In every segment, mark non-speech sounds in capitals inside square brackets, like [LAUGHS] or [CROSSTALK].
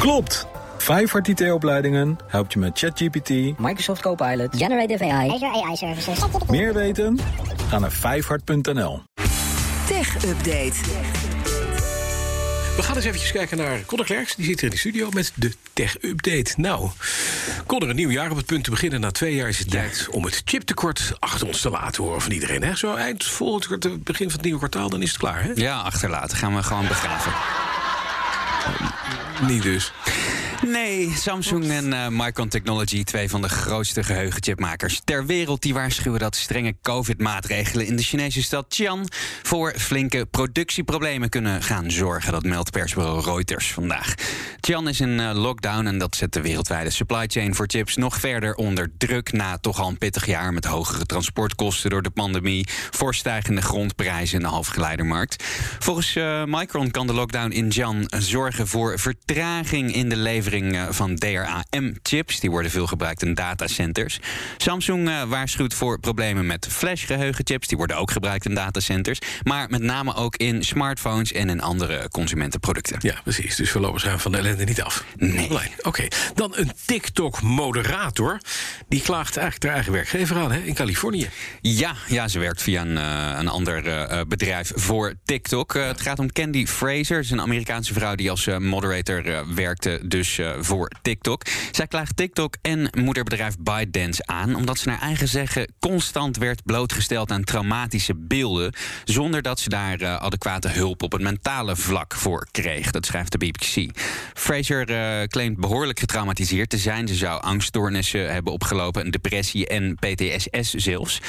Klopt! Vijfhart IT-opleidingen helpt je met ChatGPT, Microsoft Copilot, Generative AI, Azure AI Services. meer weten? Ga naar vijfhart.nl. Tech Update. We gaan eens eventjes kijken naar Conor Klerks. Die zit hier in de studio met de tech-update. Nou, Conor, een nieuw jaar op het punt te beginnen. Na twee jaar is het tijd om het chiptekort achter ons te laten horen van iedereen. Hè? Zo eind volgend begin van het nieuwe kwartaal, dan is het klaar. Hè? Ja, achterlaten. Gaan we gewoon begraven. Niet dus. Nee, Samsung en uh, Micron Technology, twee van de grootste geheugenchipmakers ter wereld, die waarschuwen dat strenge COVID-maatregelen in de Chinese stad Xi'an voor flinke productieproblemen kunnen gaan zorgen. Dat meldt persbureau Reuters vandaag. Xi'an is in uh, lockdown en dat zet de wereldwijde supply chain voor chips nog verder onder druk na toch al een pittig jaar met hogere transportkosten door de pandemie, voorstijgende grondprijzen in de halfgeleidermarkt. Volgens uh, Micron kan de lockdown in Xi'an zorgen voor vertraging in de levering van DRAM-chips. Die worden veel gebruikt in datacenters. Samsung uh, waarschuwt voor problemen met flashgeheugenchips. Die worden ook gebruikt in datacenters. Maar met name ook in smartphones en in andere consumentenproducten. Ja, precies. Dus voorlopig zijn we van de ellende niet af. Nee. Oké, okay. dan een TikTok-moderator. Die klaagt eigenlijk haar eigen werkgever aan hè, in Californië. Ja, ja, ze werkt via een, uh, een ander uh, bedrijf voor TikTok. Het gaat om Candy Fraser. Ze is een Amerikaanse vrouw die als moderator werkte. Dus voor TikTok. Zij klaagt TikTok en moederbedrijf ByteDance aan... omdat ze naar eigen zeggen constant werd blootgesteld aan traumatische beelden... zonder dat ze daar uh, adequate hulp op het mentale vlak voor kreeg. Dat schrijft de BBC. Fraser uh, claimt behoorlijk getraumatiseerd te zijn. Ze zou angststoornissen hebben opgelopen, een depressie en PTSS zelfs...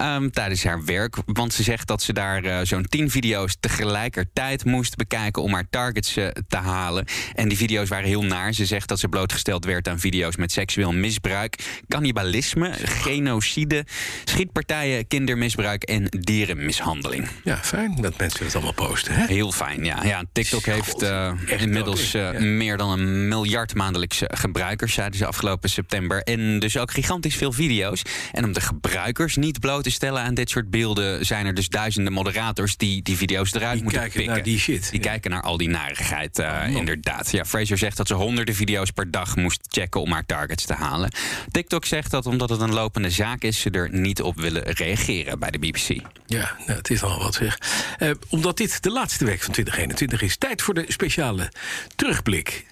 Um, tijdens haar werk, want ze zegt dat ze daar zo'n tien video's tegelijkertijd moest bekijken... om haar targets te halen. En die video's waren heel naar. Ze zegt dat ze blootgesteld werd aan video's met seksueel misbruik, cannibalisme, genocide, schietpartijen, kindermisbruik en dierenmishandeling. Ja, fijn dat mensen het allemaal posten. Hè? Heel fijn, ja. ja TikTok God, heeft uh, inmiddels uh, ja. meer dan een miljard maandelijkse gebruikers, zeiden ze afgelopen september. En dus ook gigantisch veel video's. En om de gebruikers niet bloot te stellen aan dit soort beelden, zijn er dus duizenden moderators die die video's eruit die moeten kijken pikken. Naar die shit. Die ja. kijken naar al die narigheid, uh, oh, inderdaad. Ja, Fraser zegt dat ze honderden video's per dag moest checken om haar targets te halen. TikTok zegt dat omdat het een lopende zaak is, ze er niet op willen reageren bij de BBC. Ja, nou, het is al wat zeg. Uh, omdat dit de laatste week van 2021 is, tijd voor de speciale terugblik.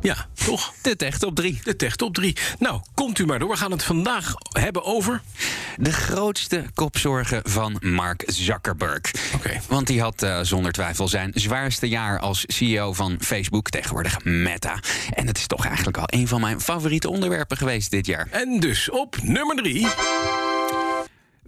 Ja, toch? De Tech Top 3. De Tech Top 3. Nou, komt u maar door. We gaan het vandaag hebben over... De grootste kopzorgen van Mark Zuckerberg. Oké. Okay. Want die had uh, zonder twijfel zijn zwaarste jaar als CEO van Facebook, tegenwoordig Meta. En het is toch eigenlijk al een van mijn favoriete onderwerpen geweest dit jaar. En dus op nummer 3...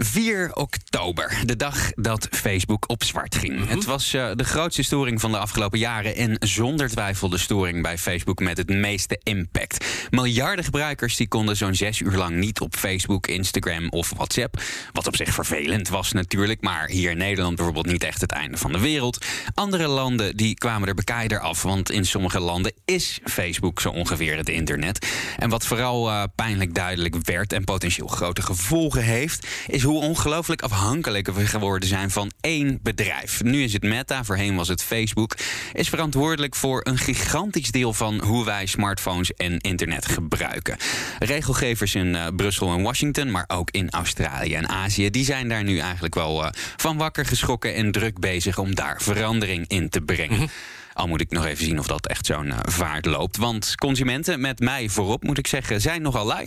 4 oktober, de dag dat Facebook op zwart ging. Mm -hmm. Het was uh, de grootste storing van de afgelopen jaren en zonder twijfel de storing bij Facebook met het meeste impact. Miljarden gebruikers die konden zo'n zes uur lang niet op Facebook, Instagram of WhatsApp. Wat op zich vervelend was natuurlijk, maar hier in Nederland bijvoorbeeld niet echt het einde van de wereld. Andere landen die kwamen er bekijder af, want in sommige landen is Facebook zo ongeveer het internet. En wat vooral uh, pijnlijk duidelijk werd en potentieel grote gevolgen heeft, is hoe ongelooflijk afhankelijk we geworden zijn van één bedrijf. Nu is het Meta, voorheen was het Facebook, is verantwoordelijk voor een gigantisch deel van hoe wij smartphones en internet gebruiken. Regelgevers in uh, Brussel en Washington, maar ook in Australië en Azië, die zijn daar nu eigenlijk wel uh, van wakker geschrokken en druk bezig om daar verandering in te brengen. -hmm. Al moet ik nog even zien of dat echt zo'n uh, vaart loopt. Want consumenten, met mij voorop moet ik zeggen, zijn nogal lui.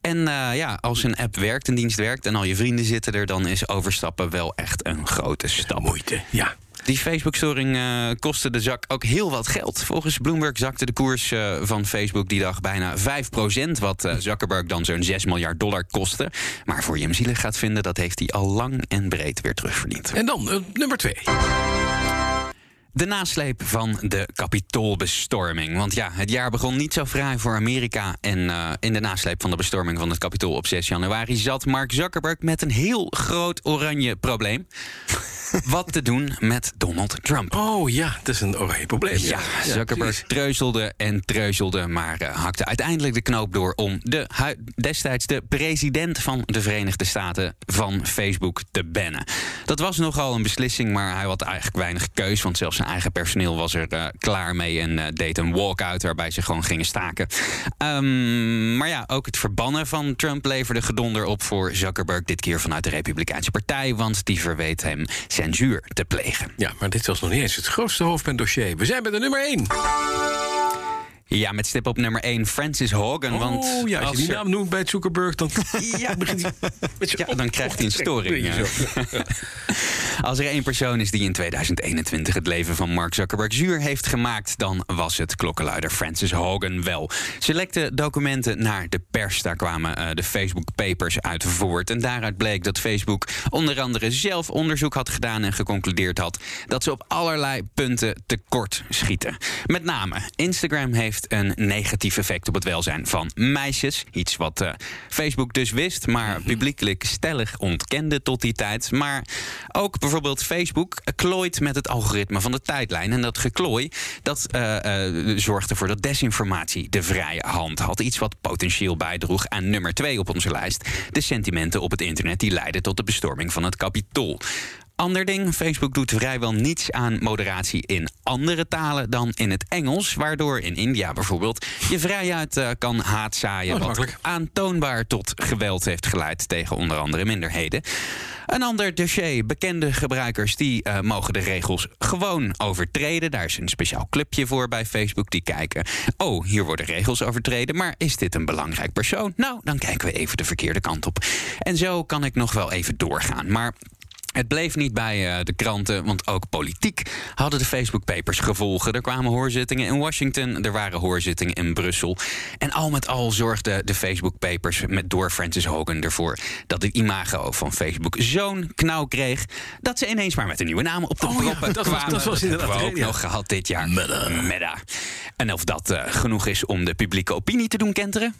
En uh, ja, als een app werkt, een dienst werkt en al je vrienden zitten er, dan is overstappen wel echt een grote stap. Moeite, ja. Die Facebook-storing uh, kostte de zak ook heel wat geld. Volgens Bloomberg zakte de koers uh, van Facebook die dag bijna 5%, wat uh, Zuckerberg dan zo'n 6 miljard dollar kostte. Maar voor je hem zielig gaat vinden, dat heeft hij al lang en breed weer terugverdiend. En dan nummer 2. De nasleep van de kapitoolbestorming. Want ja, het jaar begon niet zo fraai voor Amerika. En uh, in de nasleep van de bestorming van het kapitool op 6 januari zat Mark Zuckerberg met een heel groot oranje probleem. Wat te doen met Donald Trump. Oh ja, dat is een oranje probleem. Ja, Zuckerberg treuzelde en treuzelde, maar eh, hakte uiteindelijk de knoop door om de, destijds de president van de Verenigde Staten van Facebook te bannen. Dat was nogal een beslissing, maar hij had eigenlijk weinig keus, want zelfs zijn eigen personeel was er eh, klaar mee en eh, deed een walkout waarbij ze gewoon gingen staken. Ehm, maar ja, ook het verbannen van Trump leverde gedonder op voor Zuckerberg, dit keer vanuit de Republikeinse Partij, want die verweet hem censuur te plegen. Ja, maar dit was nog niet eens het grootste hoofdpijndossier. We zijn bij de nummer 1. Ja, met stip op nummer 1, Francis Hogan. want oh ja, als je die er- naam noemt bij Zuckerberg, dan [LAUGHS] Ja, begint hij met zijn Ja, dan krijgt hij een storing. [LAUGHS] Als er één persoon is die in 2021 het leven van Mark Zuckerberg zuur heeft gemaakt, dan was het klokkenluider Francis Hogan wel. Ze lekte documenten naar de pers. Daar kwamen eh, de Facebook Papers uit voort. En daaruit bleek dat Facebook onder andere zelf onderzoek had gedaan en geconcludeerd had dat ze op allerlei punten tekort schieten. Met name Instagram heeft een negatief effect op het welzijn van meisjes. Iets wat eh, Facebook dus wist, maar publiekelijk stellig ontkende tot die tijd. Maar ook bijvoorbeeld Facebook klooit met het algoritme van de tijdlijn. En dat geklooi dat, eh, eh, zorgde ervoor dat desinformatie de vrije hand had. Iets wat potentieel bijdroeg aan nummer twee op onze lijst. De sentimenten op het internet die leidden tot de bestorming van het kapitool. Ander ding, Facebook doet vrijwel niets aan moderatie in andere talen dan in het Engels. Waardoor in India bijvoorbeeld je vrijuit eh, kan haatzaaien. Oh, wat aantoonbaar tot geweld heeft geleid tegen onder andere minderheden. Een ander dossier, bekende gebruikers die eh, mogen de regels gewoon overtreden. Daar is een speciaal clubje voor bij Facebook die kijken. Oh, hier worden regels overtreden, maar is dit een belangrijk persoon? Nou, dan kijken we even de verkeerde kant op. En zo kan ik nog wel even doorgaan. Maar het bleef niet bij eh, de kranten, want ook politiek hadden de Facebook Papers gevolgen. Er kwamen hoorzittingen in Washington, er waren hoorzittingen in Brussel. En al met al zorgden de Facebook Papers met door Francis Hogan ervoor dat het imago van Facebook zo'n knauw kreeg dat ze ineens maar met een nieuwe naam op de Oh ja, proppen was- kwamen. dat was inderdaad hebben we ook nog gehad dit jaar. Meta. En of dat eh, genoeg is om de publieke opinie te doen kenteren?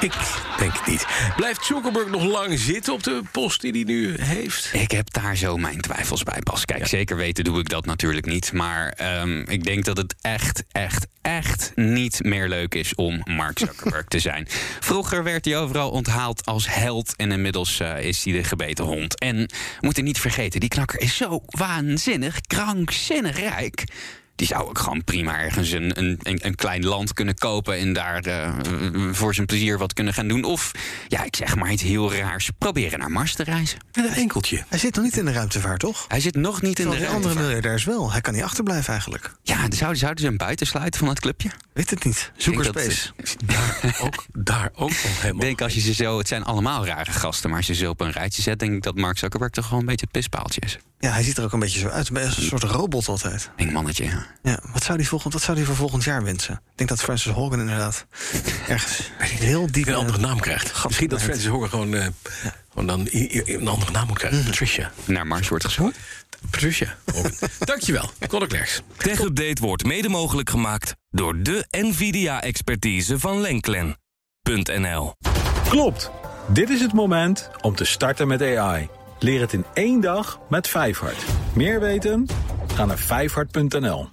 Ik denk het niet. Blijft Zuckerberg nog lang zitten op de post die hij nu heeft? Ik heb daar zo mijn twijfels bij, Bas. Kijk, zeker weten doe ik dat natuurlijk niet. Maar ehm, ik denk dat het echt, echt, echt niet meer leuk is om Mark [LAUGHS] Zuckerberg te zijn. Vroeger werd hij overal onthaald als held. En inmiddels eh, is hij de gebeten hond. En we moeten niet vergeten, die knakker is zo waanzinnig, krankzinnig rijk. Die zou ook gewoon prima ergens een, een, een, een klein land kunnen kopen en daar eh, voor zijn plezier wat kunnen gaan doen. Of, ja, ik zeg maar iets heel raars, proberen naar Mars te reizen. Met een enkeltje. Hij zit nog niet in de ruimtevaart, toch? Hij zit nog niet in de die andere miljardairs wel. Hij kan niet achterblijven eigenlijk. Ja, zouden, zouden ze hem buitensluiten van het clubje? Weet het niet. Dat- Zoekerspace. Daar ook, daar ook nog Ik helemaal. denk als je ze zo, het zijn allemaal rare gasten, maar als je ze op een rijtje zet, denk ik dat Mark Zuckerberg toch gewoon een beetje het pispaaltje is. Ja, hij ziet er ook een beetje zo uit. Een soort robot altijd. Denk mannetje. ja. Ja, wat zou hij volgend, wat zou voor volgend jaar wensen? Ik denk dat Francis Hogan inderdaad [LAUGHS] ergens heel diep... een andere naam krijgt. Gat Misschien dat. Francis Hogan gewoon, eh, gewoon dan een andere naam moet krijgen. Patricia. Naar Mars wordt gezocht. Patricia. Hogan. [LAUGHS] Dankjewel. Conor Klerks. Tech Update wordt mede mogelijk gemaakt door de NVIDIA-expertise van Lenklen.nl. Klopt. Dit is het moment om te starten met AI. Leer het in één dag met Vijfhart. Meer weten? Ga naar vijfhart.nl.